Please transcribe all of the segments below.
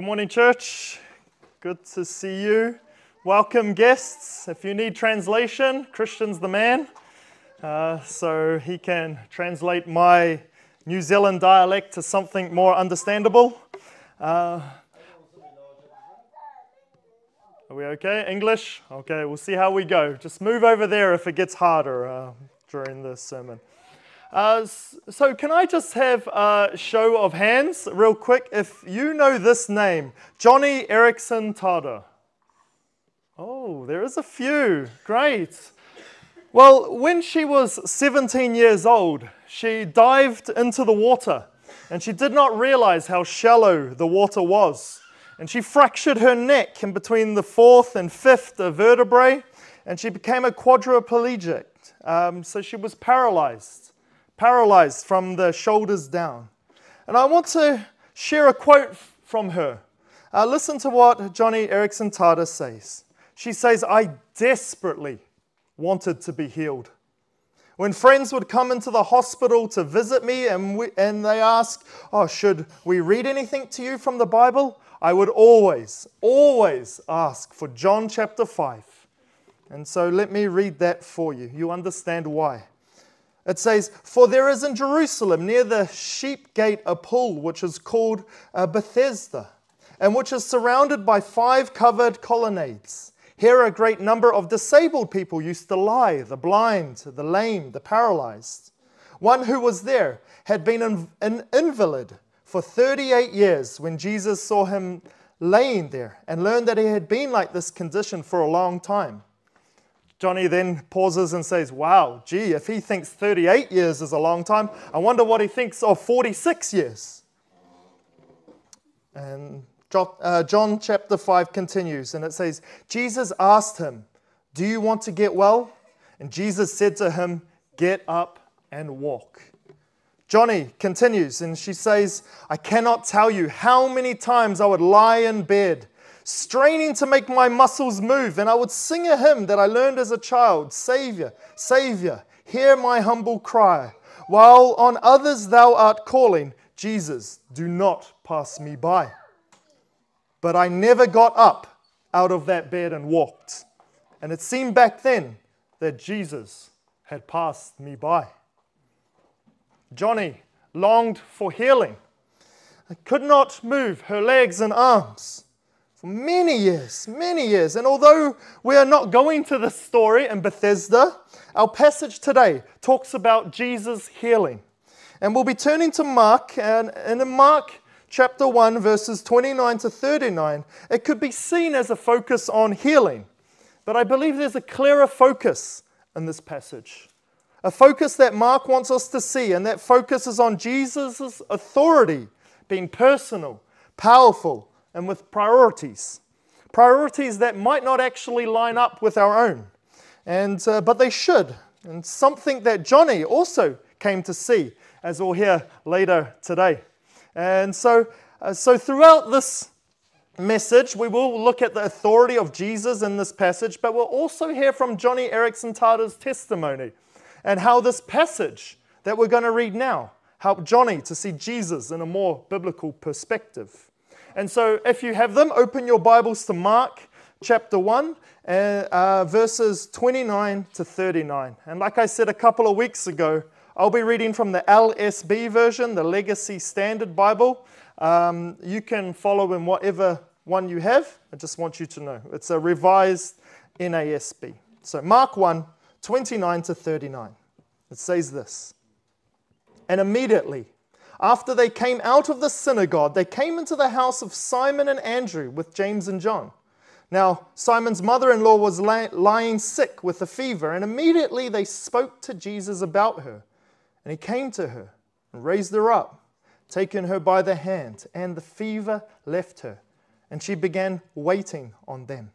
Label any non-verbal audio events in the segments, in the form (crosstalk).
Good morning, church. Good to see you. Welcome, guests. If you need translation, Christian's the man. Uh, so he can translate my New Zealand dialect to something more understandable. Uh, are we okay? English? Okay, we'll see how we go. Just move over there if it gets harder uh, during the sermon. Uh, so, can I just have a show of hands, real quick, if you know this name, Joni Eareckson Tada? Oh, there is a few. Great. Well, when she was 17 years old, she dived into the water and she did not realize how shallow the water was. And she fractured her neck in between the fourth and fifth vertebrae and she became a quadriplegic. Um, so she was paralyzed paralyzed from the shoulders down. And I want to share a quote from her. Uh, listen to what Joni Eareckson Tada says. She says, I desperately wanted to be healed. When friends would come into the hospital to visit me and, we, and they ask, Oh, should we read anything to you from the Bible? I would always, always ask for John chapter 5. And so let me read that for you. You understand why. It says, For there is in Jerusalem near the sheep gate a pool which is called uh, Bethesda, and which is surrounded by five covered colonnades. Here a great number of disabled people used to lie the blind, the lame, the paralyzed. One who was there had been an invalid for 38 years when Jesus saw him laying there and learned that he had been like this condition for a long time. Joni then pauses and says, Wow, gee, if he thinks 38 years is a long time, I wonder what he thinks of 46 years. And uh, John chapter 5 continues, and it says, Jesus asked him, Do you want to get well? And Jesus said to him, Get up and walk. Joni continues, and she says, I cannot tell you how many times I would lie in bed straining to make my muscles move. And I would sing a hymn that I learned as a child Savior, Savior, hear my humble cry. While on others thou art calling, Jesus, do not pass me by. But I never got up out of that bed and walked. And it seemed back then that Jesus had passed me by. Joni longed for healing. I could not move her legs and arms for many years, many years. And although we are not going to this story in Bethesda, our passage today talks about Jesus healing. And we'll be turning to Mark, and in Mark chapter 1, verses 29 to 39, it could be seen as a focus on healing. But I believe there's a clearer focus in this passage. A focus that Mark wants us to see, and that focuses on Jesus' authority being personal, powerful, and with priorities. Priorities that might not actually line up with our own, and, uh, but they should. And something that Joni also came to see, as we'll hear later today. And so, uh, so throughout this message, we will look at the authority of Jesus in this passage, but we'll also hear from Joni Eareckson Tada's testimony and how this passage that we're going to read now helped Joni to see Jesus in a more biblical perspective. And so, if you have them, open your Bibles to Mark chapter 1, uh, uh, verses 29 to 39. And like I said a couple of weeks ago, I'll be reading from the LSB version, the Legacy Standard Bible. Um, you can follow in whatever one you have. I just want you to know. It's a revised NASB. So, Mark 1, 29 to 39. It says this And immediately, after they came out of the synagogue, they came into the house of Simon and Andrew with James and John. Now, Simon's mother in law was lying sick with a fever, and immediately they spoke to Jesus about her. And he came to her and raised her up, taking her by the hand, and the fever left her, and she began waiting on them.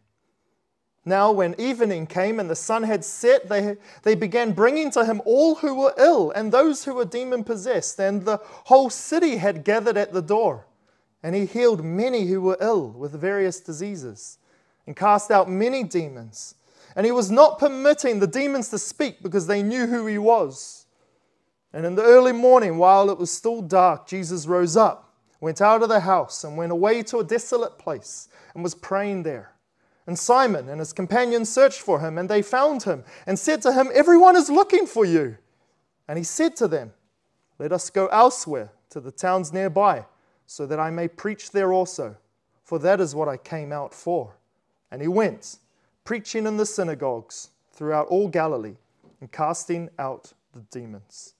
Now, when evening came and the sun had set, they, they began bringing to him all who were ill and those who were demon possessed, and the whole city had gathered at the door. And he healed many who were ill with various diseases and cast out many demons. And he was not permitting the demons to speak because they knew who he was. And in the early morning, while it was still dark, Jesus rose up went out of the house and went away to a desolate place and was praying there. And Simon and his companions searched for him, and they found him and said to him, Everyone is looking for you. And he said to them, Let us go elsewhere to the towns nearby, so that I may preach there also, for that is what I came out for. And he went, preaching in the synagogues throughout all Galilee and casting out the demons.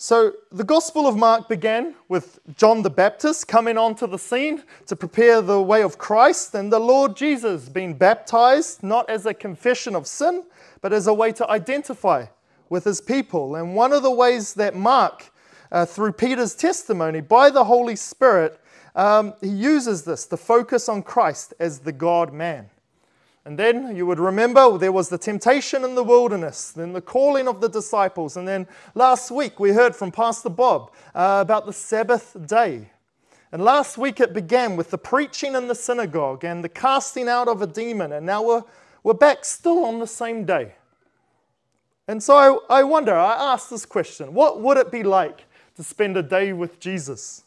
So, the Gospel of Mark began with John the Baptist coming onto the scene to prepare the way of Christ and the Lord Jesus being baptized, not as a confession of sin, but as a way to identify with his people. And one of the ways that Mark, uh, through Peter's testimony by the Holy Spirit, um, he uses this to focus on Christ as the God man. And then you would remember there was the temptation in the wilderness, then the calling of the disciples. And then last week we heard from Pastor Bob uh, about the Sabbath day. And last week it began with the preaching in the synagogue and the casting out of a demon. And now we're, we're back still on the same day. And so I, I wonder, I ask this question what would it be like to spend a day with Jesus?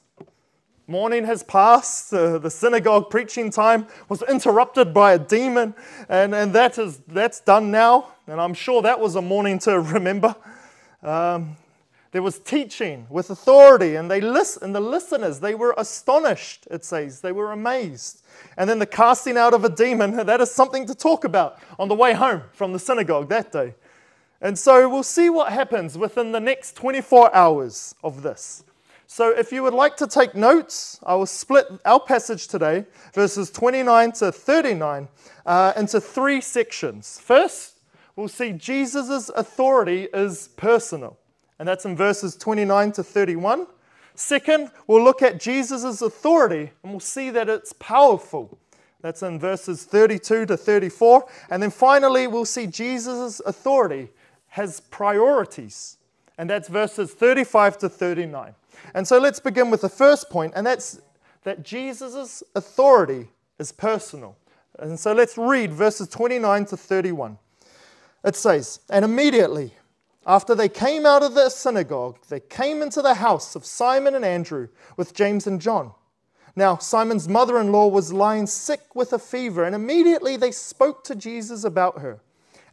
Morning has passed. Uh, the synagogue preaching time was interrupted by a demon, and, and that is, that's done now. And I'm sure that was a morning to (laughs) remember. Um, there was teaching with authority, and, they list, and the listeners, they were astonished, it says. They were amazed. And then the casting out of a demon, (laughs) that is something to talk about on the way home from the synagogue that day. And so we'll see what happens within the next 24 hours of this. So, if you would like to take notes, I will split our passage today, verses 29 to 39, uh, into three sections. First, we'll see Jesus' authority is personal, and that's in verses 29 to 31. Second, we'll look at Jesus' authority, and we'll see that it's powerful. That's in verses 32 to 34. And then finally, we'll see Jesus' authority has priorities, and that's verses 35 to 39. And so let's begin with the first point, and that's that Jesus' authority is personal. And so let's read verses 29 to 31. It says, And immediately after they came out of the synagogue, they came into the house of Simon and Andrew with James and John. Now, Simon's mother in law was lying sick with a fever, and immediately they spoke to Jesus about her.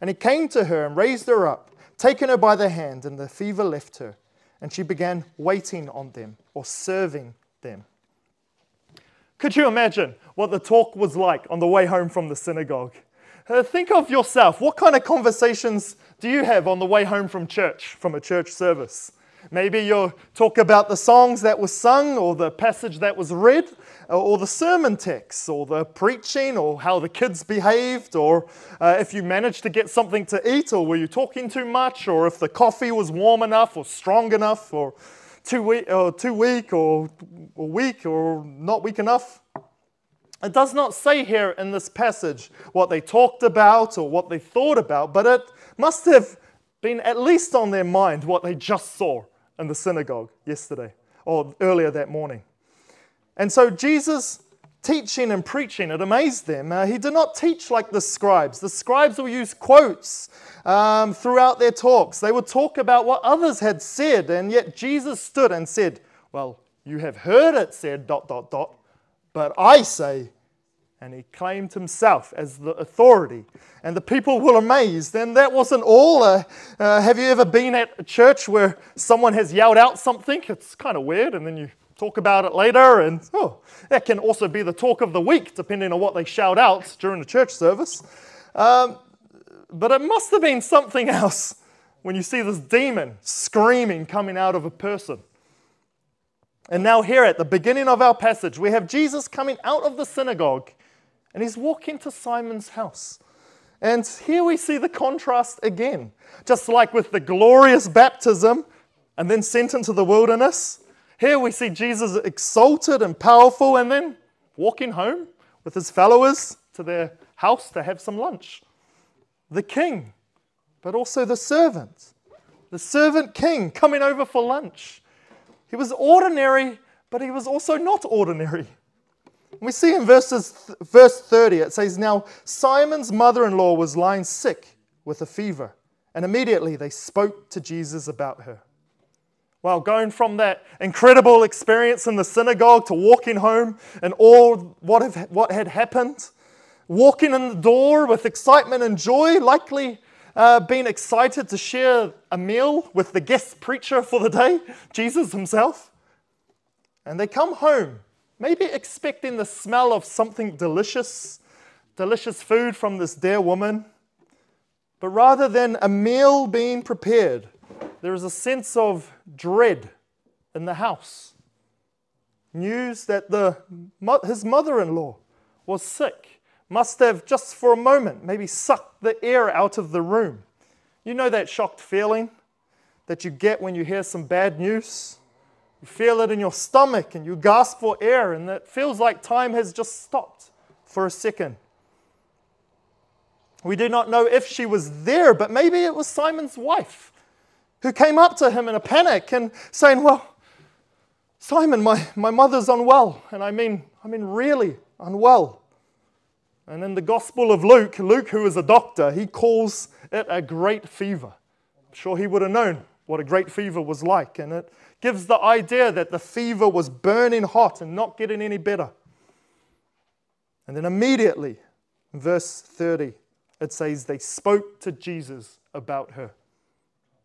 And he came to her and raised her up, taking her by the hand, and the fever left her and she began waiting on them or serving them. Could you imagine what the talk was like on the way home from the synagogue? Uh, think of yourself. What kind of conversations do you have on the way home from church, from a church service? Maybe you'll talk about the songs that were sung, or the passage that was read, or the sermon text, or the preaching, or how the kids behaved, or uh, if you managed to get something to eat, or were you talking too much, or if the coffee was warm enough, or strong enough, or too weak, or, too weak, or, or weak, or not weak enough. It does not say here in this passage what they talked about or what they thought about, but it must have been at least on their mind what they just saw in the synagogue yesterday or earlier that morning. And so Jesus teaching and preaching, it amazed them. Uh, he did not teach like the scribes. The scribes will use quotes um, throughout their talks. They would talk about what others had said, and yet Jesus stood and said, Well, you have heard it said, dot, dot, dot, but I say, and he claimed himself as the authority. And the people were amazed. And that wasn't all. Uh, uh, have you ever been at a church where someone has yelled out something? It's kind of weird, and then you talk about it later. And oh, that can also be the talk of the week, depending on what they shout out during the church service. Um, but it must have been something (laughs) else when you see this demon screaming coming out of a person. And now, here at the beginning of our passage, we have Jesus coming out of the synagogue and he's walking to Simon's house. And here we see the contrast again. Just like with the glorious baptism and then sent into the wilderness, here we see Jesus exalted and powerful and then walking home with his followers to their house to have some lunch. The king, but also the servant. The servant king coming over for lunch. He was ordinary, but he was also not ordinary. We see in verses, verse 30, it says, Now Simon's mother in law was lying sick with a fever, and immediately they spoke to Jesus about her. Well, going from that incredible experience in the synagogue to walking home and all what, have, what had happened, walking in the door with excitement and joy, likely uh, being excited to share a meal with the guest preacher for the day, Jesus himself. And they come home, maybe expecting the smell of something delicious, delicious food from this dear woman. But rather than a meal being prepared, there is a sense of dread in the house. News that the, his mother in law was sick must have, just for a moment, maybe sucked the air out of the room. You know that shocked feeling that you get when you hear some bad news? You feel it in your stomach and you gasp for air, and it feels like time has just stopped for a second. We do not know if she was there, but maybe it was Simon's wife who came up to him in a panic and saying, Well, Simon, my, my mother's unwell. And I mean, I mean, really unwell. And in the Gospel of Luke, Luke, who is a doctor, he calls it a great fever. I'm sure he would have known what a great fever was like. And it gives the idea that the fever was burning hot and not getting any better. And then immediately, verse 30, it says they spoke to Jesus about her.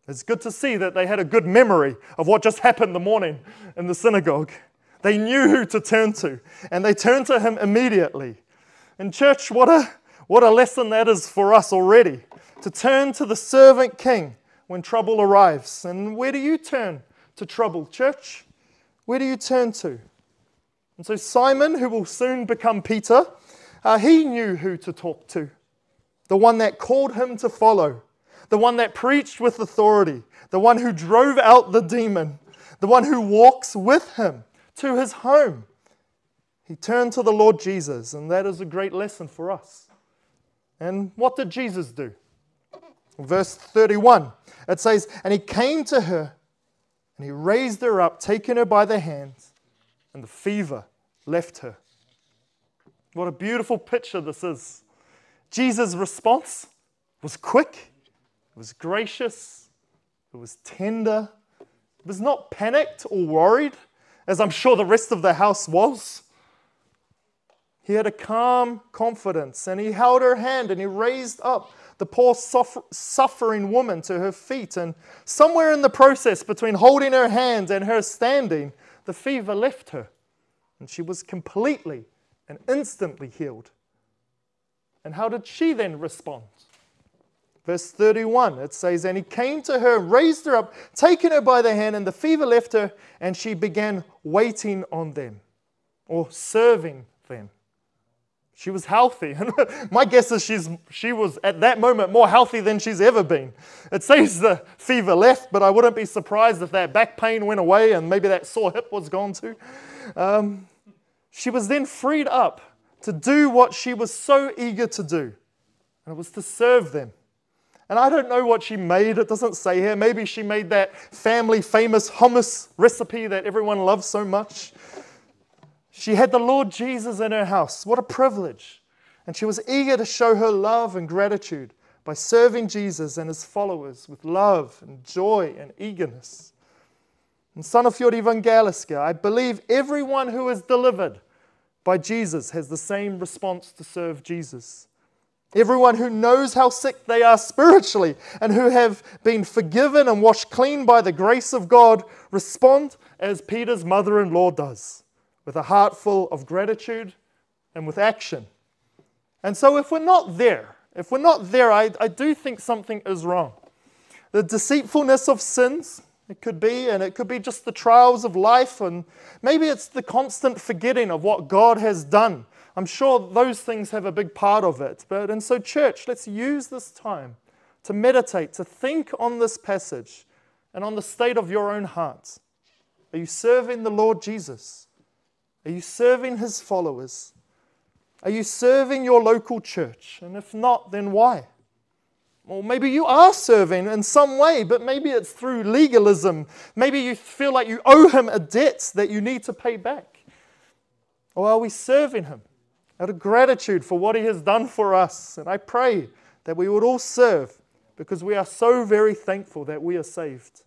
It's good to see that they had a good memory of what just happened the morning in the synagogue. They knew who to turn to, and they turned to him immediately. In church, what a, what a lesson that is for us already to turn to the servant king when trouble arrives. And where do you turn to trouble, church? Where do you turn to? And so, Simon, who will soon become Peter, uh, he knew who to talk to the one that called him to follow the one that preached with authority, the one who drove out the demon, the one who walks with him to his home. He turned to the Lord Jesus, and that is a great lesson for us. And what did Jesus do? Verse 31, it says, And he came to her, and he raised her up, taking her by the hands, and the fever left her. What a beautiful picture this is. Jesus' response was quick it was gracious, it was tender, it was not panicked or worried, as I'm sure the rest of the house was. He had a calm confidence and he held her hand and he raised up the poor suffering woman to her feet. And somewhere in the process between holding her hand and her standing, the fever left her and she was completely and instantly healed. And how did she then respond? Verse 31, it says, And he came to her, raised her up, taking her by the hand, and the fever left her, and she began waiting on them or serving them. She was healthy. And (laughs) my guess is she's, she was at that moment more healthy than she's ever been. It says the fever left, but I wouldn't be surprised if that back pain went away and maybe that sore hip was gone too. Um, she was then freed up to do what she was so eager to do, and it was to serve them. And I don't know what she made, it doesn't say here. Maybe she made that family famous hummus recipe that everyone loves so much. She had the Lord Jesus in her house. What a privilege. And she was eager to show her love and gratitude by serving Jesus and his followers with love and joy and eagerness. And Sandefjord Evangeliske, I believe everyone who is delivered by Jesus has the same response to serve Jesus. Everyone who knows how sick they are spiritually and who have been forgiven and washed clean by the grace of God respond as Peter's mother in law does, with a heart full of gratitude and with action. And so, if we're not there, if we're not there, I, I do think something is wrong. The deceitfulness of sins, it could be, and it could be just the trials of life, and maybe it's the constant forgetting of what God has done I'm sure those things have a big part of it. But and so, church, let's use this time to meditate, to think on this passage and on the state of your own hearts. Are you serving the Lord Jesus? Are you serving his followers? Are you serving your local church? And if not, then why? Or maybe you are serving in some way, but maybe it's through legalism. Maybe you feel like you owe him a debt that you need to pay back. Or are we serving him? out of gratitude for what He has done for us. And I pray that we would all serve because we are so very thankful that we are saved.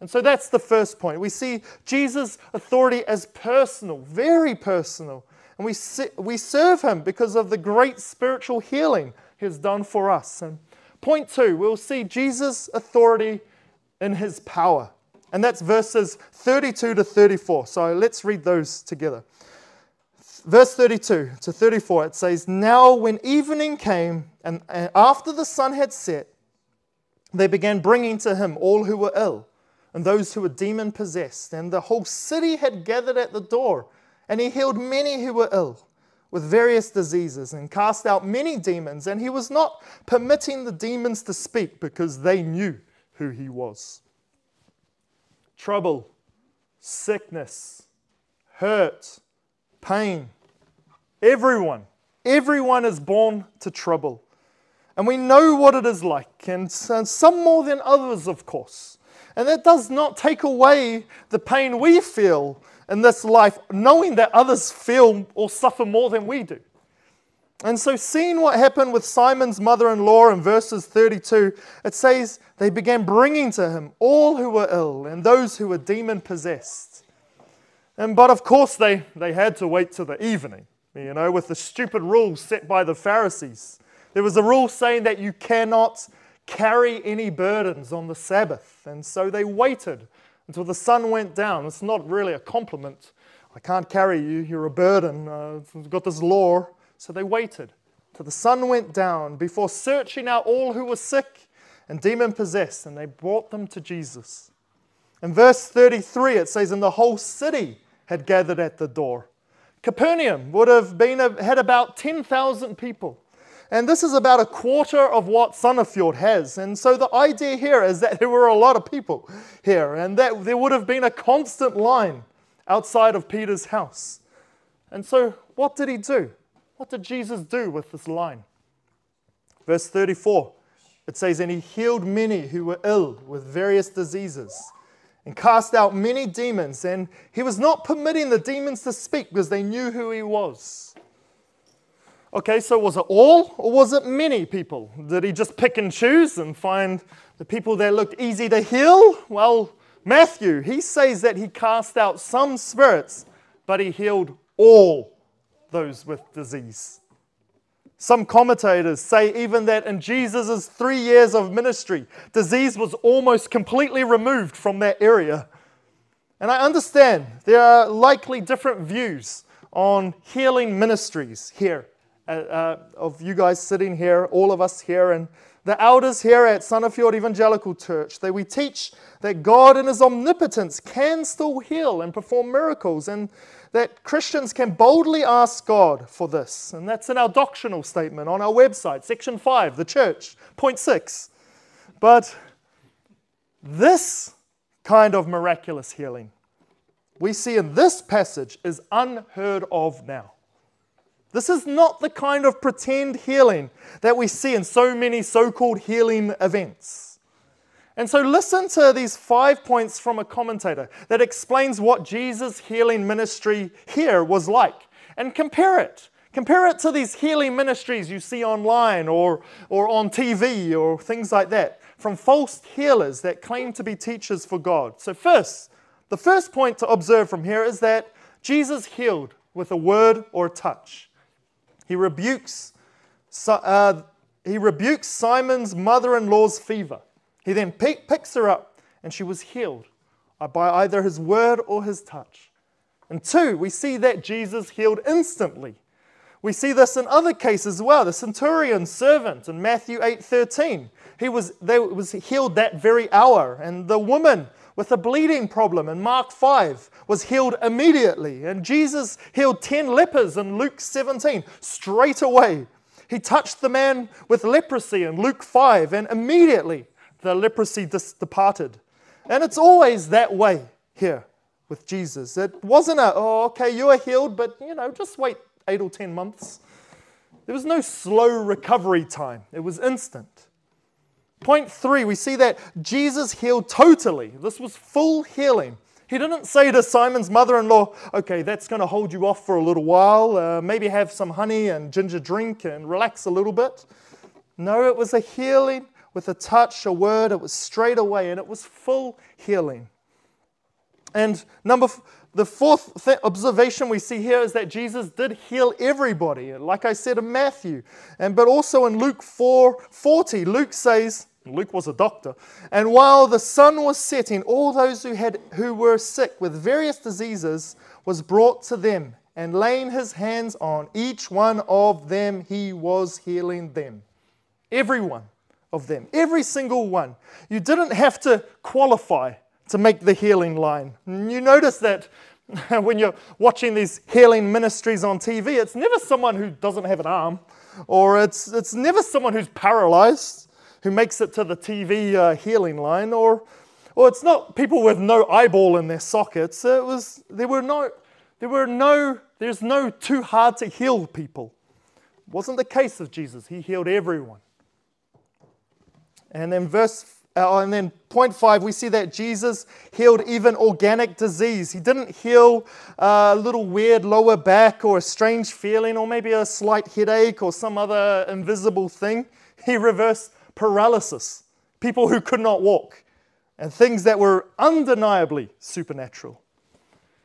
And so that's the first point. We see Jesus' authority as personal, very personal. And we, we serve him because of the great spiritual healing he has done for us. And point two, we'll see Jesus' authority in his power. And that's verses 32 to 34. So let's read those together. Verse 32 to 34, it says, Now when evening came, and after the sun had set, they began bringing to him all who were ill and those who were demon possessed. And the whole city had gathered at the door, and he healed many who were ill with various diseases and cast out many demons. And he was not permitting the demons to speak because they knew who he was. Trouble, sickness, hurt, pain. Everyone, everyone is born to trouble. And we know what it is like, and some more than others, of course. And that does not take away the pain we feel in this life, knowing that others feel or suffer more than we do. And so, seeing what happened with Simon's mother in law in verses 32, it says they began bringing to him all who were ill and those who were demon possessed. And, but of course, they, they had to wait till the evening, you know, with the stupid rules set by the Pharisees. There was a rule saying that you cannot carry any burdens on the Sabbath. And so they waited until the sun went down. It's not really a compliment. I can't carry you, you're a burden. Uh, have got this law. So they waited till the sun went down before searching out all who were sick and demon possessed, and they brought them to Jesus. In verse 33, it says, And the whole city had gathered at the door. Capernaum would have been, had about 10,000 people. And this is about a quarter of what Sandefjord has. And so the idea here is that (laughs) there were a lot of people here and that there would have been a constant line outside of Peter's house. And so what did he do? What did Jesus do with this line? Verse 34, it says, And he healed many who were ill with various diseases and cast out many demons. And he was not permitting the demons to speak because they knew who he was. Okay, so was it all or was it many people? Did he just pick and choose and find the people that looked easy to heal? Well, Matthew, he says that he cast out some spirits, but he healed all those with disease. Some commentators say even that in Jesus' three years of ministry, disease was almost completely removed from that area. And I understand there are likely different views on healing ministries here uh, uh, of you guys sitting here, all of us here, and the elders here at Sandefjord Evangelical Church, that we teach that God in His omnipotence can still heal and perform miracles, and that Christians can boldly ask God for this. And that's in our doctrinal statement on our website, section 5, the church, point 6. But this kind of miraculous healing we see in this passage is unheard of now. This is not the kind of pretend healing that we see in so many so called healing events. And so, listen to these five points from a commentator that explains what Jesus' healing ministry here was like and compare it. Compare it to these healing ministries you see online or, or on TV or things like that from false healers that claim to be teachers for God. So, first, the first point to observe from here is that Jesus healed with a word or a touch. He rebukes, uh, he rebukes Simon's mother in law's fever. He then picks her up, and she was healed by either his word or his touch. And two, we see that Jesus healed instantly. We see this in other cases as well. The centurion's servant in Matthew 8:13. He was, they, was healed that very hour. And the woman with a bleeding problem in Mark 5 was healed immediately. And Jesus healed 10 lepers in Luke 17 straight away. He touched the man with leprosy in Luke 5, and immediately the leprosy dis- departed. And it's always that way here with Jesus. It wasn't a, oh, okay, you are healed, but you know, just wait eight or 10 months. There was no slow recovery time, it was instant. Point three, we see that Jesus healed totally. This was full healing. He didn't say to Simon's mother in law, okay, that's going to hold you off for a little while. Uh, maybe have some honey and ginger drink and relax a little bit. No, it was a healing with a touch, a word. It was straight away and it was full healing. And number the fourth th- observation we see here is that Jesus did heal everybody, like I said in Matthew, and but also in Luke 4 40. Luke says, Luke was a doctor, and while the sun was setting, all those who had who were sick with various diseases was brought to them, and laying his hands on each one of them, he was healing them. Everyone of them, every single one. You didn't have to qualify to make the healing line. You notice that (laughs) when you're watching these healing ministries on TV, it's never someone who doesn't have an arm, or it's, it's never someone who's paralyzed who makes it to the TV uh, healing line, or, or it's not people with no eyeball in their sockets. It was, there were no, there were no, there's no too hard to heal people. Wasn't the case of Jesus. He healed everyone. And then verse uh, and then point five, we see that Jesus healed even organic disease. He didn't heal a little weird lower back or a strange feeling or maybe a slight headache or some other invisible thing. He reversed paralysis, people who could not walk, and things that were undeniably supernatural.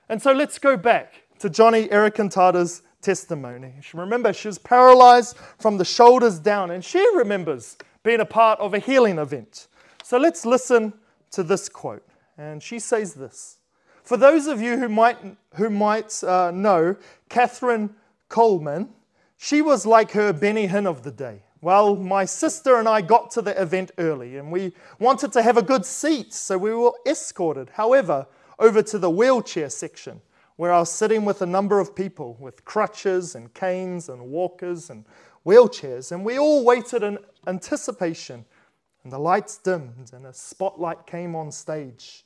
And so let's go back to Joni Eareckson Tada's testimony. Remember, she was paralyzed from the shoulders down, and she remembers being a part of a healing event. So let's listen to this quote. And she says this For those of you who might, who might uh, know Kathryn Kuhlman, she was like her Benny Hinn of the day. Well, my sister and I got to the event early and we wanted to have a good seat, so we were escorted, however, over to the wheelchair section where I was sitting with a number of people with crutches and canes and walkers and wheelchairs, and we all waited in anticipation and the lights dimmed, and a spotlight came on stage.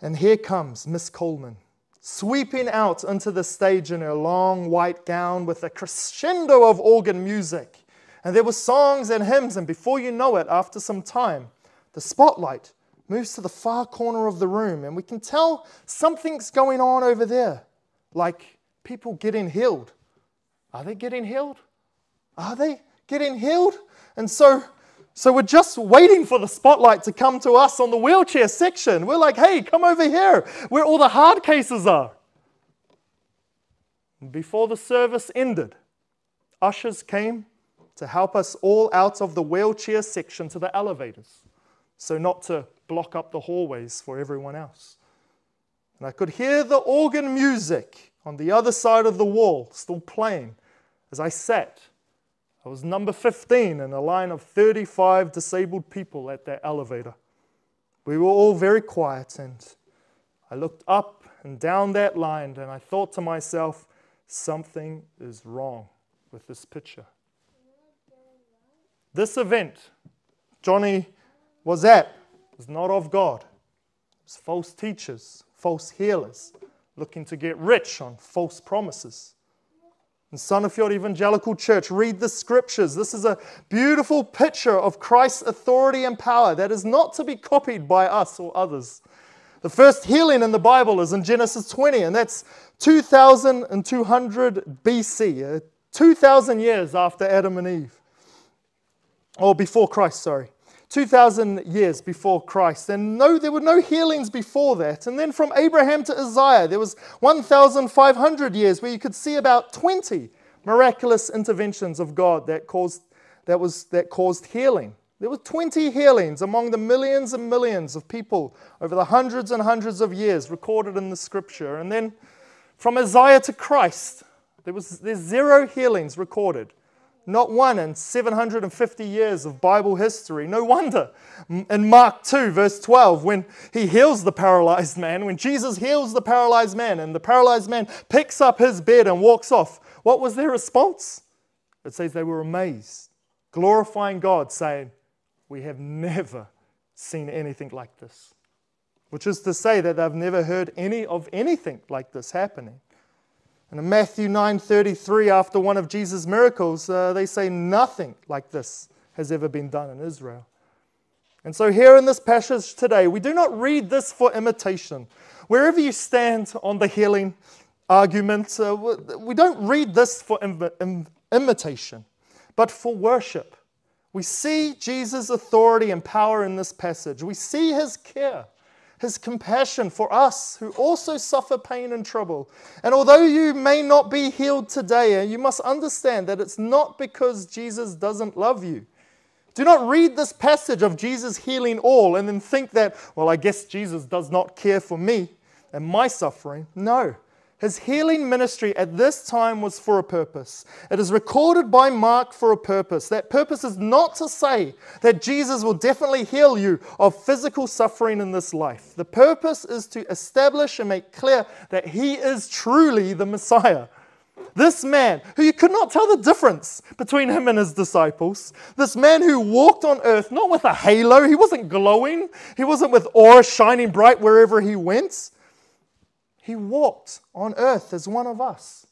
And here comes Miss Kuhlman, sweeping out onto the stage in her long white gown with a crescendo of organ music. And there were songs and hymns, and before you know it, after some time, the spotlight moves to the far corner of the room, and we can tell something's going on over there, like people getting healed. Are they getting healed? Are they getting healed? And so so we're just waiting for the spotlight to come to us on the wheelchair section. We're like, hey, come over here where all the hard cases are. Before the service ended, ushers came to help us all out of the wheelchair section to the elevators, so not to block up the hallways for everyone else. And I could hear the organ music on the other side of the wall still playing as I sat I was number 15 in a line of 35 disabled people at that elevator. We were all very quiet, and I looked up and down that line, and I thought to myself, something is wrong with this picture. This event Joni was at was not of God. It was false teachers, false healers, looking to get rich on false promises in Sandefjord Evangelical Church, read the scriptures. This is a beautiful picture of Christ's authority and power that is not to be copied by us or others. The first healing in the Bible is in Genesis 20, and that's 2200 BC, uh, 2,000 years after Adam and Eve. Or before Christ, sorry. 2,000 years before Christ. And no, there were no healings before that. And then from Abraham to Isaiah, there was 1,500 years where you could see about 20 miraculous interventions of God that caused, that was, that caused healing. There were 20 healings among the millions and millions of people over the hundreds and hundreds of years recorded in the scripture. And then from Isaiah to Christ, there was, there's zero healings recorded. Not one in 750 years of Bible history. No wonder. In Mark 2, verse 12, when he heals the paralyzed man, when Jesus heals the paralyzed man, and the paralyzed man picks up his bed and walks off, what was their response? It says they were amazed, glorifying God, saying, We have never seen anything like this. Which is to say that they've never heard any of anything like this happening. And in Matthew 9:33, after one of Jesus' miracles, uh, they say nothing like this has ever been done in Israel. And so, here in this passage today, we do not read this for imitation. Wherever you stand on the healing argument, uh, we don't read this for Im- Im- imitation, but for worship. We see Jesus' authority and power in this passage. We see his care his compassion for us who also suffer pain and trouble. And although you may not be healed today, you must understand that it's not because Jesus doesn't love you. Do not read this passage of Jesus healing all and then think that, well, I guess Jesus does not care for me and my suffering. No. His healing ministry at this time was for a purpose. It is recorded by Mark for a purpose. That purpose is not to say that Jesus will definitely heal you of physical suffering in this life. The purpose is to establish and make clear that he is truly the Messiah. This man, who you could not tell the difference between him and his disciples, this man who walked on earth not with a halo, he wasn't glowing, he wasn't with aura shining bright wherever he went. He walked on earth as one of us.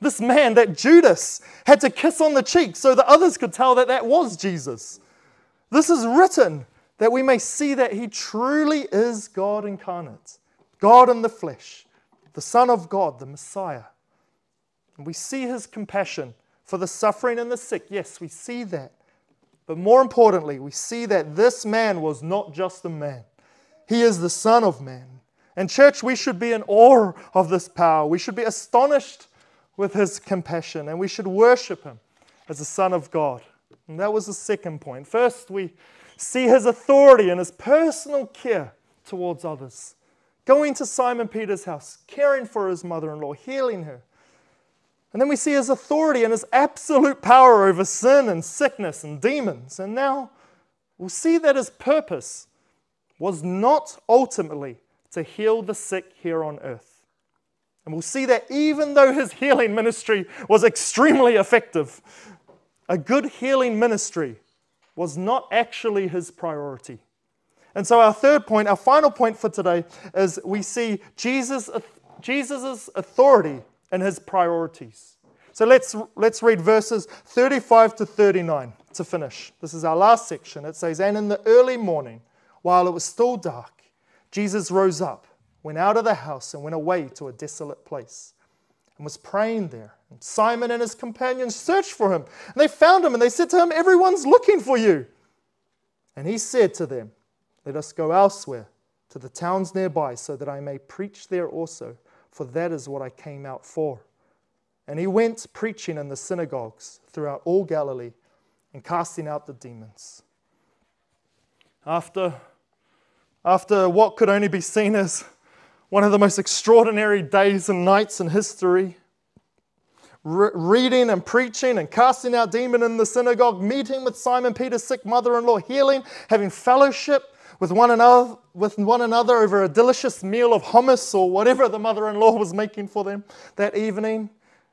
This man that Judas had to kiss on the cheek so that others could tell that that was Jesus. This is written that we may see that he truly is God incarnate, God in the flesh, the Son of God, the Messiah. And we see his compassion for the suffering and the sick. Yes, we see that. But more importantly, we see that this man was not just a man, he is the Son of Man. And, church, we should be in awe of this power. We should be astonished with his compassion, and we should worship him as the Son of God. And that was the second point. First, we see his authority and his personal care towards others. Going to Simon Peter's house, caring for his mother in law, healing her. And then we see his authority and his absolute power over sin and sickness and demons. And now we'll see that his purpose was not ultimately to heal the sick here on earth. And we'll see that even though his healing ministry was extremely effective, a good healing ministry was not actually his priority. And so, our third point, our final point for today, is we see Jesus' Jesus' authority and his priorities. So let's, let's read verses 35 to 39 to finish. This is our last section. It says, And in the early morning, while it was still dark, Jesus rose up, went out of the house, and went away to a desolate place and was praying there. And Simon and his companions searched for him, and they found him, and they said to him, Everyone's looking for you. And he said to them, Let us go elsewhere to the towns nearby, so that I may preach there also, for that is what I came out for. And he went preaching in the synagogues throughout all Galilee and casting out the demons. After after what could only be seen as one of the most extraordinary days and nights in history. Re- reading and preaching and casting out demon in the synagogue, meeting with Simon Peter's sick mother-in-law, healing, having fellowship with one another, with one another over a delicious meal of hummus or whatever the mother-in-law was making for them that evening,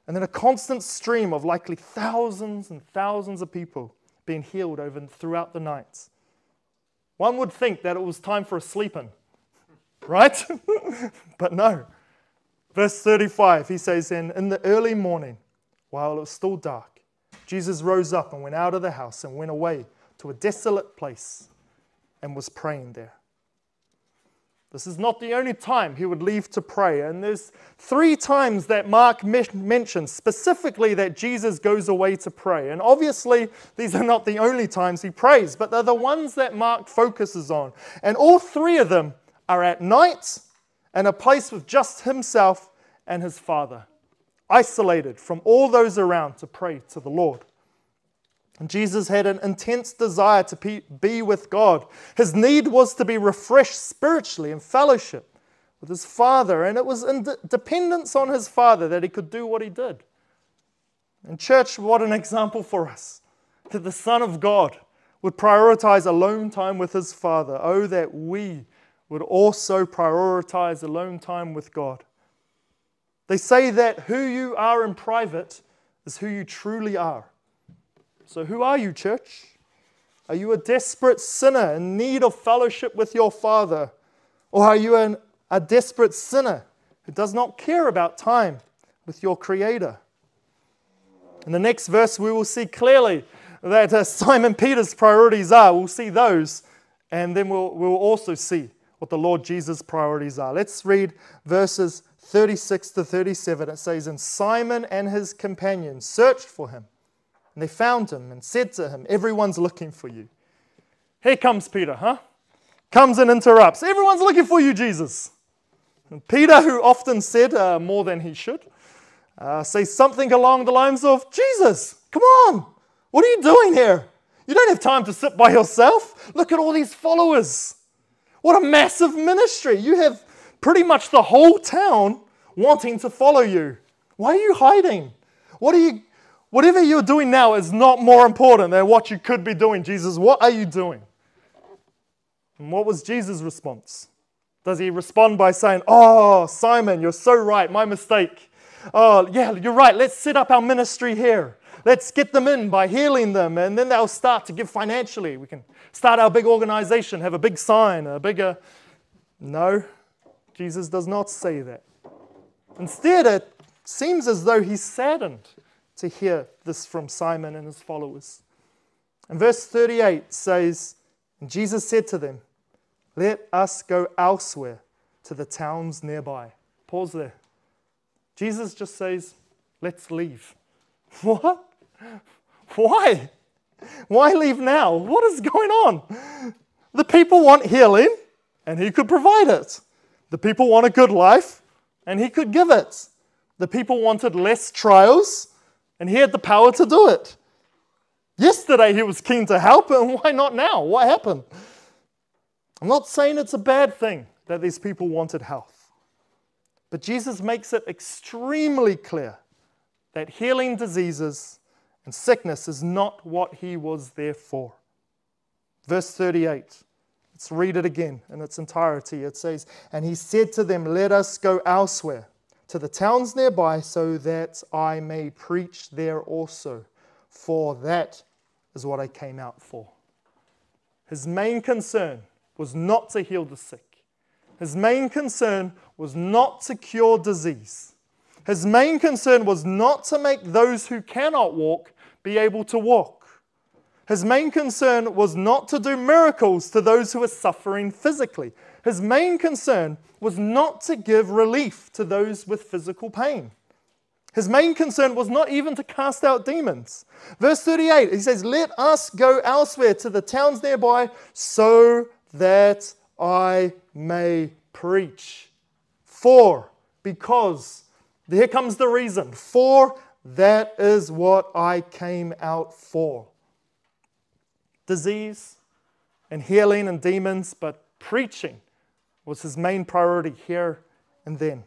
and then a constant stream of likely thousands and thousands of people being healed over throughout the nights. One would think that it was time for a sleep in, right? (laughs) but no. Verse 35, he says, "In in the early morning, while it was still dark, Jesus rose up and went out of the house and went away to a desolate place and was praying there. This is not the only time he would leave to pray. And there's three times that Mark mentions specifically that Jesus goes away to pray. And obviously, these are not the only times he prays, but they're the ones that Mark focuses on. And all three of them are at night and a place with just himself and his Father, isolated from all those around to pray to the Lord. And Jesus had an intense desire to be with God. His need was to be refreshed spiritually in fellowship with his Father, and it was in dependence on his Father that he could do what he did. And, church, what an example for us that the Son of God would prioritize alone time with his Father. Oh, that we would also prioritize alone time with God. They say that who you are in private is who you truly are. So, who are you, church? Are you a desperate sinner in need of fellowship with your Father? Or are you an, a desperate sinner who does not care about time with your Creator? In the next verse, we will see clearly that uh, Simon Peter's priorities are. We'll see those, and then we'll, we'll also see what the Lord Jesus' priorities are. Let's read verses 36 to 37. It says, And Simon and his companions searched for him and they found him and said to him, Everyone's looking for you. Here comes Peter, huh? comes and interrupts. Everyone's looking for you, Jesus. And Peter, who often said uh, more than he should, uh, says something along the lines of Jesus, come on, what are you doing here? You don't have time to sit by yourself. Look at all these followers. What a massive ministry. You have pretty much the whole town wanting to follow you. Why are you hiding? What are you whatever you're doing now is not more important than what you could be doing, Jesus. What are you doing? And what was Jesus' response? Does he respond by saying, Oh, Simon, you're so right, my mistake. Oh, yeah, you're right, let's set up our ministry here. Let's get them in by healing them, and then they'll start to give financially. We can start our big organization, have a big sign, a bigger. No, Jesus does not say that. Instead, it seems as though he's saddened to hear this from Simon and his followers. And verse 38 says, And Jesus said to them, Let us go elsewhere to the towns nearby. Pause there. Jesus just says, Let's leave. (laughs) What? Why? Why leave now? What is going on? The people want healing, and he could provide it. The people want a good life, and he could give it. The people wanted less trials, and he had the power to do it. Yesterday he was keen to help, and (laughs) why not now? What happened? I'm not saying it's a bad thing that these people wanted health, but Jesus makes it extremely clear that healing diseases and sickness is not what he was there for. Verse 38. Let's read it again in its entirety. It says, And he said to them, Let us go elsewhere to the towns nearby, so that I may preach there also, for that is what I came out for. His main concern was not to heal the sick, his main concern was not to cure disease. His main concern was not to make those who cannot walk be able to walk. His main concern was not to do miracles to those who are suffering physically. His main concern was not to give relief to those with physical pain. His main concern was not even to cast out demons. Verse 38, he says, Let us go elsewhere to the towns nearby so that I may preach. For, because, here comes the reason. For that is what I came out for. Disease and healing and demons, but preaching was his main priority here and then.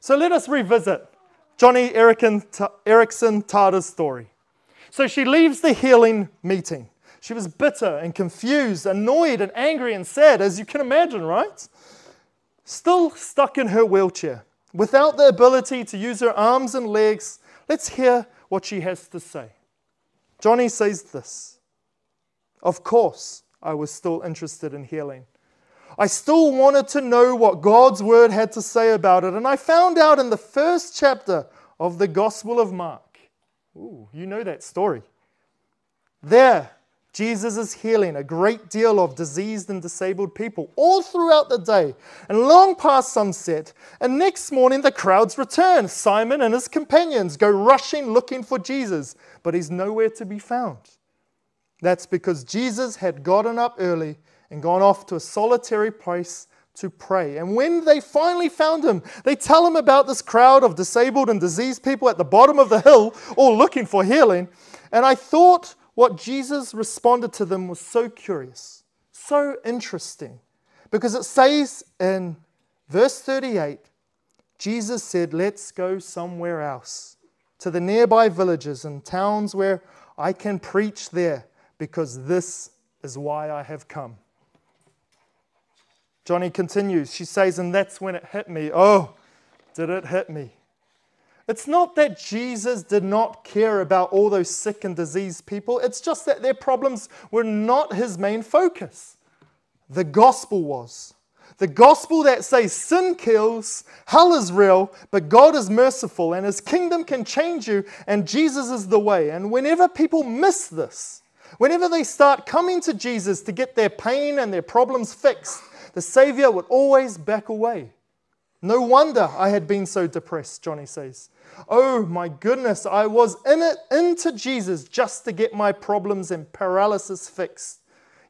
So let us revisit Joni Eareckson Tada's story. So she leaves the healing meeting. She was bitter and confused, annoyed and angry and sad, as you can imagine, right? Still stuck in her wheelchair, without the ability to use her arms and legs. Let's hear what she has to say. Joni says this Of course, I was still interested in healing. I still wanted to know what God's word had to say about it. And I found out in the first chapter of the Gospel of Mark. Ooh, you know that story. There, Jesus is healing a great deal of diseased and disabled people all throughout the day and long past sunset. And next morning, the crowds return. Simon and his companions go rushing looking for Jesus, but he's nowhere to be found. That's because Jesus had gotten up early and gone off to a solitary place to pray. And when they finally found him, they tell him about this crowd of disabled and diseased people at the bottom of the hill, all looking for healing. And I thought what Jesus responded to them was so curious, so interesting, because it says in verse 38 Jesus said, Let's go somewhere else, to the nearby villages and towns where I can preach there, because this is why I have come. Joni continues. She says, and that's when it hit me. Oh, did it hit me? It's not that Jesus did not care about all those sick and diseased people, it's just that their problems were not his main focus. The gospel was. The gospel that says sin kills, hell is real, but God is merciful and his kingdom can change you and Jesus is the way. And whenever people miss this, whenever they start coming to Jesus to get their pain and their problems fixed, the Savior would always back away. No wonder I had been so depressed, Joni says. Oh my goodness, I was in it into Jesus just to get my problems and paralysis fixed.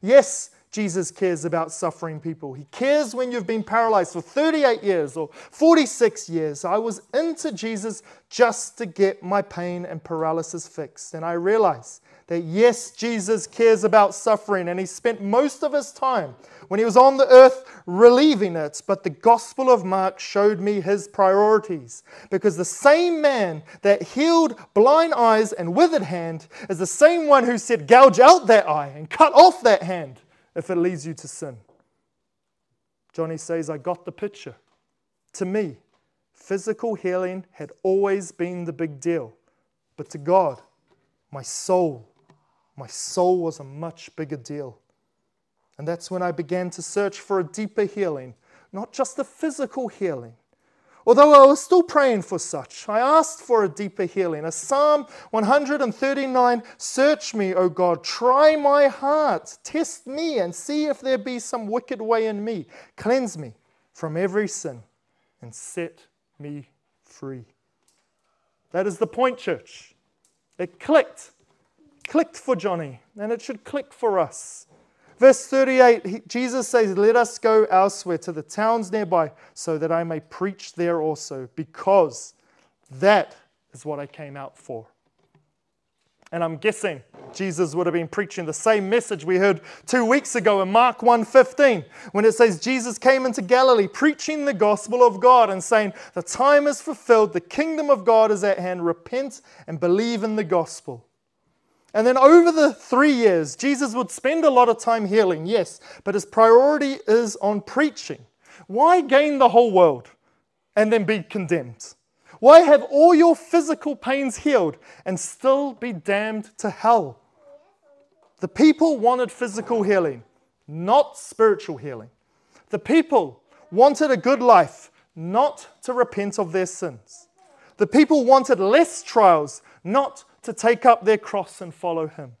Yes, Jesus cares about suffering people. He cares when you've been paralyzed for 38 years or 46 years. I was into Jesus just to get my pain and paralysis fixed. And I realized that yes, Jesus cares about suffering, and he spent most of his time when he was on the earth relieving it. But the Gospel of Mark showed me his priorities because the same man that healed blind eyes and withered hand is the same one who said, Gouge out that eye and cut off that hand if it leads you to sin. Joni says, I got the picture. To me, physical healing had always been the big deal. But to God, my soul, my soul was a much bigger deal. And that's when I began to search for a deeper healing, not just a physical healing, Although I was still praying for such, I asked for a deeper healing. A Psalm 139 Search me, O God, try my heart, test me, and see if there be some wicked way in me. Cleanse me from every sin and set me free. That is the point, church. It clicked. Clicked for Joni, and it should click for us. Verse 38, he, Jesus says, Let us go elsewhere to the towns nearby so that I may preach there also, because that is what I came out for. And I'm guessing Jesus would have been preaching the same message we heard two weeks ago in Mark 1:15, when it says Jesus came into Galilee preaching the gospel of God and saying, "The time is fulfilled, the kingdom of God is at hand. Repent and believe in the gospel." And then over the three years, Jesus would spend a lot of time healing, yes, but his priority is on preaching. Why gain the whole world and then be condemned? Why have all your physical pains healed and still be damned to hell? The people wanted physical healing, not spiritual healing. The people wanted a good life, not to repent of their sins. The people wanted less trials, not to take up their cross and follow him.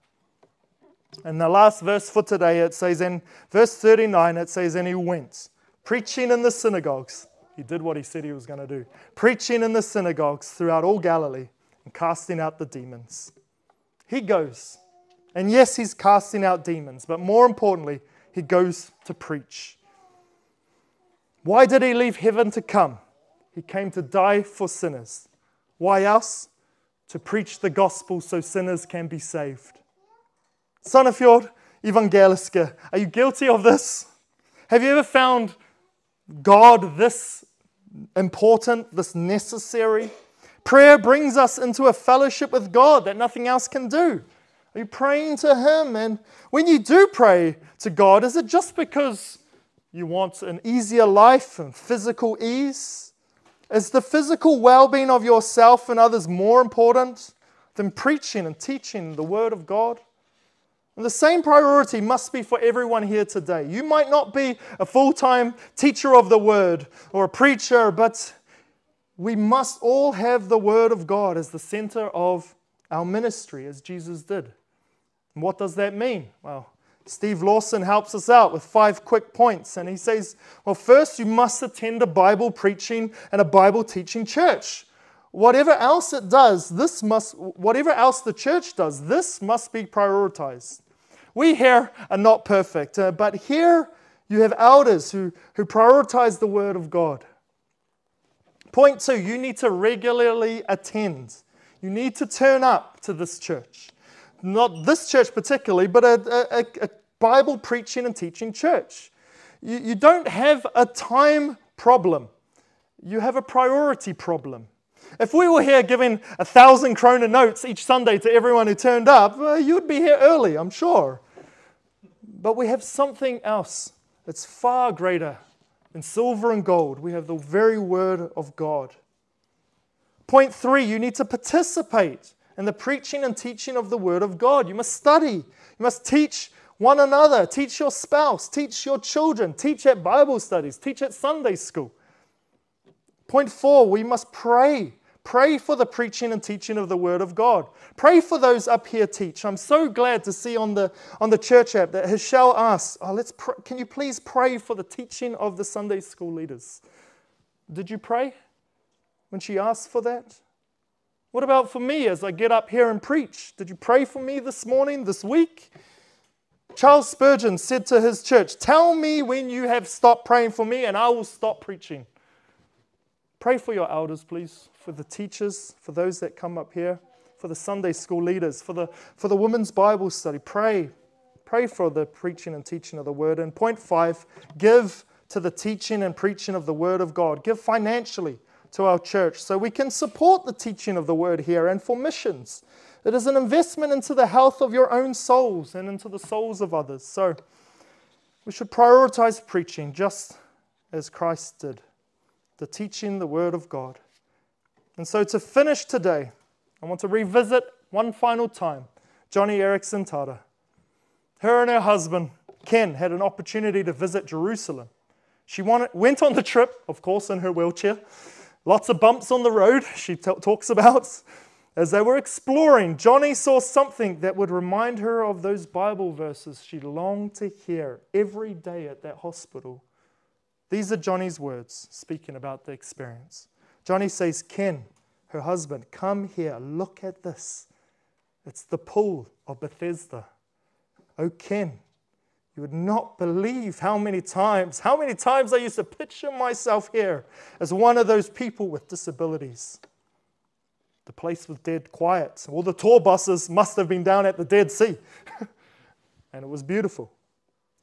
And the last verse for today, it says in verse 39, it says, And he went, preaching in the synagogues. He did what he said he was going to do, preaching in the synagogues throughout all Galilee and casting out the demons. He goes. And yes, he's casting out demons, but more importantly, he goes to preach. Why did he leave heaven to come? He came to die for sinners. Why else? To preach the gospel so sinners can be saved. Son of Sandefjord Evangeliske, are you guilty of this? Have you ever found God this important, this necessary? Prayer brings us into a fellowship with God that nothing else can do. Are you praying to Him? And when you do pray to God, is it just because you want an easier life and physical ease? Is the physical well being of yourself and others more important than preaching and teaching the Word of God? And the same priority must be for everyone here today. You might not be a full time teacher of the Word or a preacher, but we must all have the Word of God as the center of our ministry, as Jesus did. And what does that mean? Well, Steve Lawson helps us out with five quick points. And he says, well, first, you must attend a Bible preaching and a Bible teaching church. Whatever else it does, this must, whatever else the church does, this must be prioritized. We here are not perfect, uh, but here you have elders who, who prioritize the Word of God. Point two, you need to regularly attend. You need to turn up to this church not this church particularly, but a, a, a Bible preaching and teaching church. You, you don't have a time problem, you have a priority problem. If we were here giving a thousand krona notes each Sunday to everyone who turned up, uh, you'd be here early, I'm sure. But we have something else that's far greater than silver and gold. We have the very word of God. Point three, you need to participate and the preaching and teaching of the Word of God. You must study. You must teach one another, teach your spouse, teach your children, teach at Bible studies, teach at Sunday school. Point four, we must pray. Pray for the preaching and teaching of the Word of God. Pray for those up here teach. I'm so glad to see on the, on the church app that Michelle asked, oh, let's pr- can you please pray for the teaching of the Sunday school leaders? Did you pray when she asked for that? What about for me as I get up here and preach? Did you pray for me this morning, this week? Charles Spurgeon said to his church, Tell me when you have stopped praying for me, and I will stop preaching. Pray for your elders, please, for the teachers, for those that come up here, for the Sunday school leaders, for the, for the women's Bible study. Pray. Pray for the preaching and teaching of the word. And point five, give to the teaching and preaching of the word of God. Give financially to our church so we can support the teaching of the word here and for missions. It is an investment into the health of your own souls and into the souls of others. So we should prioritize preaching just as Christ did, the teaching the word of God. And so to finish today, I want to revisit one final time Joni Eareckson Tada. Her and her husband, Ken, had an opportunity to visit Jerusalem. She went on the trip, of course, in her wheelchair. Lots of bumps on the road, (laughs) she t- talks about. As they were exploring, Joni saw something that would remind her of those Bible verses she longed to hear every day at that hospital. These are Joni's words speaking about the experience. Joni says, Ken, her husband, come here, look at this. It's the pool of Bethesda. Oh, Ken, you would not believe how many times, how many times I used to picture myself here as one of those people with disabilities. The place was dead quiet. All the tour buses must have been down at the Dead Sea. (laughs) and it was beautiful.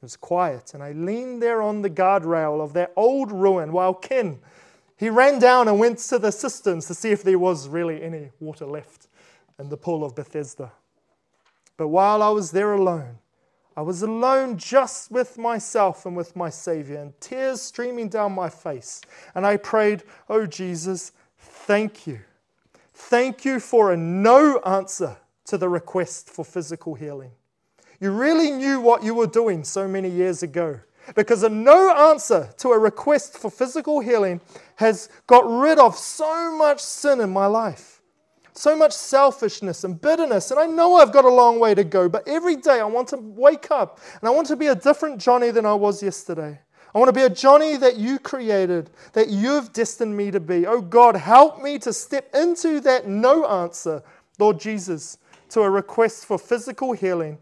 It was quiet. And I leaned there on the guardrail of that old ruin while Ken, he ran down and went to the cisterns to see if there was really any water left in the pool of Bethesda. But while I was there alone, I was alone just with myself and with my Savior, and tears streaming down my face. And I prayed, Oh Jesus, thank you. Thank you for a no answer to the request for physical healing. You really knew what you were doing so many years ago because a no answer to a request for physical healing has got rid of so much sin in my life, so much selfishness and bitterness. And I know I've got a long way to go, but every day I want to wake up and I want to be a different Joni than I was yesterday. I want to be a Joni that you created, that you've destined me to be. Oh God, help me to step into that no answer, Lord Jesus, to a request for physical healing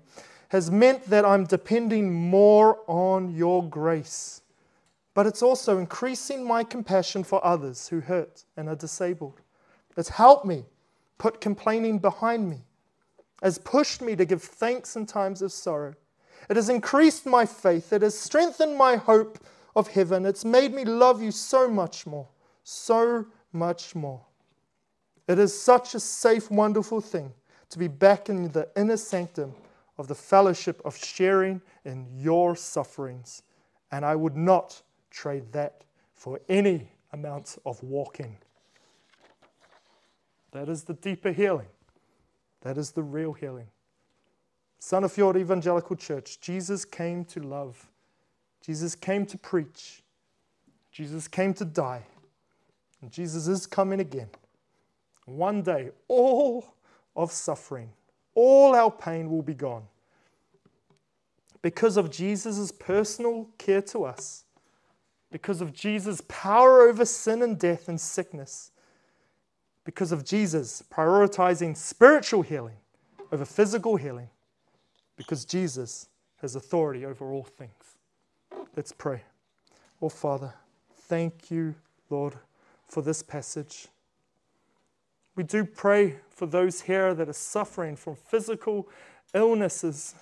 has meant that I'm depending more on your grace. But it's also increasing my compassion for others who hurt and are disabled. It's helped me put complaining behind me, has pushed me to give thanks in times of sorrow it has increased my faith. It has strengthened my hope of heaven. It's made me love you so much more, so much more. It is such a safe, wonderful thing to be back in the inner sanctum of the fellowship of sharing in your sufferings. And I would not trade that for any amount of walking. That is the deeper healing. That is the real healing. Sandefjord Evangelical Church, Jesus came to love. Jesus came to preach. Jesus came to die. And Jesus is coming again. One day, all of suffering, all our pain will be gone. Because of Jesus' personal care to us, because of Jesus' power over sin and death and sickness, because of Jesus prioritizing spiritual healing over physical healing, because Jesus has authority over all things. Let's pray. Oh, Father, thank you, Lord, for this passage. We do pray for those here that are suffering from physical illnesses.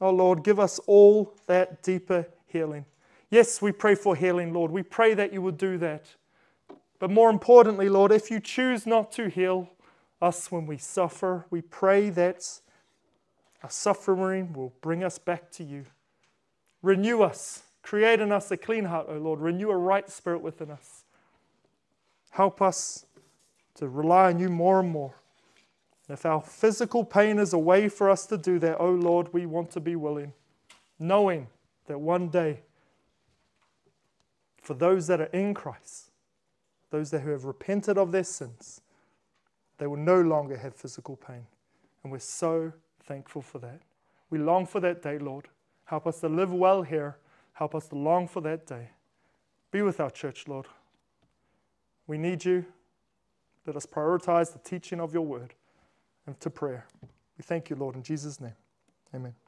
Oh, Lord, give us all that deeper healing. Yes, we pray for healing, Lord. We pray that you would do that. But more importantly, Lord, if you choose not to heal us when we suffer, we pray that our suffering will bring us back to you. Renew us. Create in us a clean heart, O Lord. Renew a right spirit within us. Help us to rely on you more and more. And if our physical pain is a way for us to do that, O Lord, we want to be willing, knowing that one day, for those that are in Christ, those that who have repented of their sins, they will no longer have physical pain. And we're so thankful for that. We long for that day, Lord. Help us to live well here. Help us to long for that day. Be with our church, Lord. We need you. Let us prioritize the teaching of your word and to prayer. We thank you, Lord, in Jesus' name. Amen.